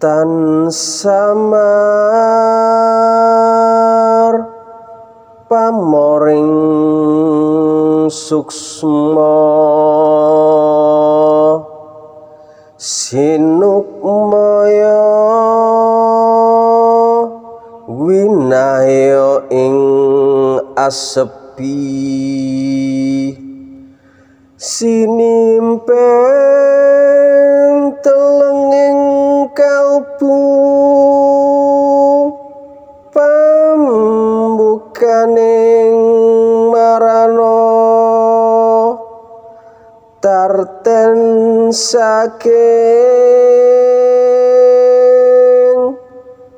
tan samar. Pamoring suksma. Sinukmaya winaya ing asepi. Sinimpen telenging kalbu pambukaning marano tarten saking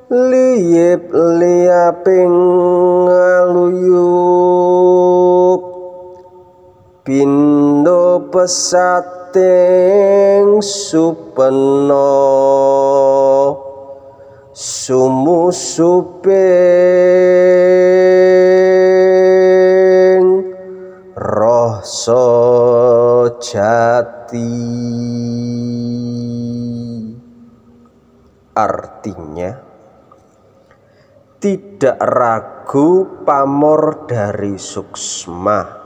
liyip liyaping aluyuk pindo pesating supeno sumusuping rasa jati. Artinya tidak ragu pamor dari suksma.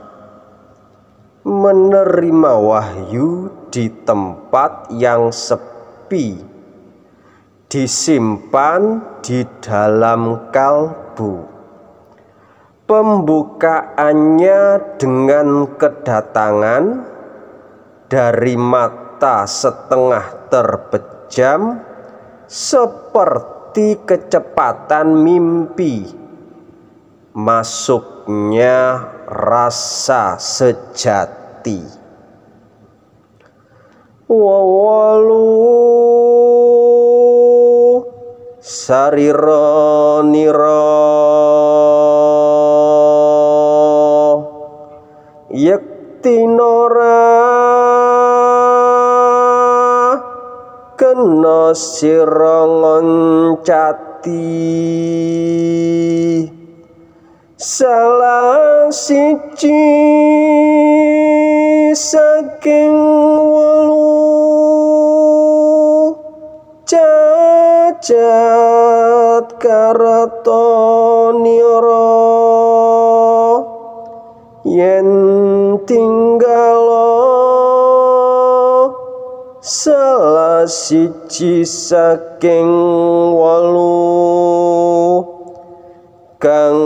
Menerima wahyu di tempat yang sepi disimpan di dalam kalbu. Pembukaannya dengan kedatangan dari mata setengah terbejam seperti kecepatan mimpi. Masuknya rasa sejati. Wawalu sarira nira yektinora kena sira ngoncati. Salah siji saking wolu cacat karatonira yen tinggalo salah siji saking wolu kang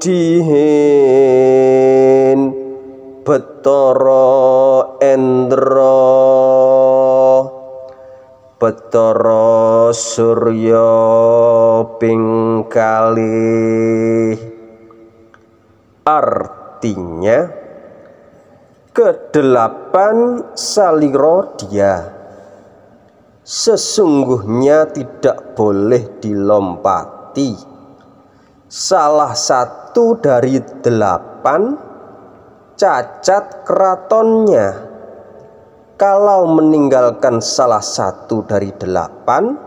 dihin betara endra. Betara surya ping kalih artinya kedelapan saliro dia. Sesungguhnya tidak boleh dilompati. Salah satu dari delapan cacat keratonnya. Kalau meninggalkan salah satu dari delapan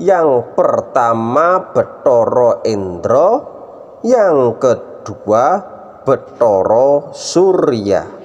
yang pertama Betoro Endro yang kedua Betoro Surya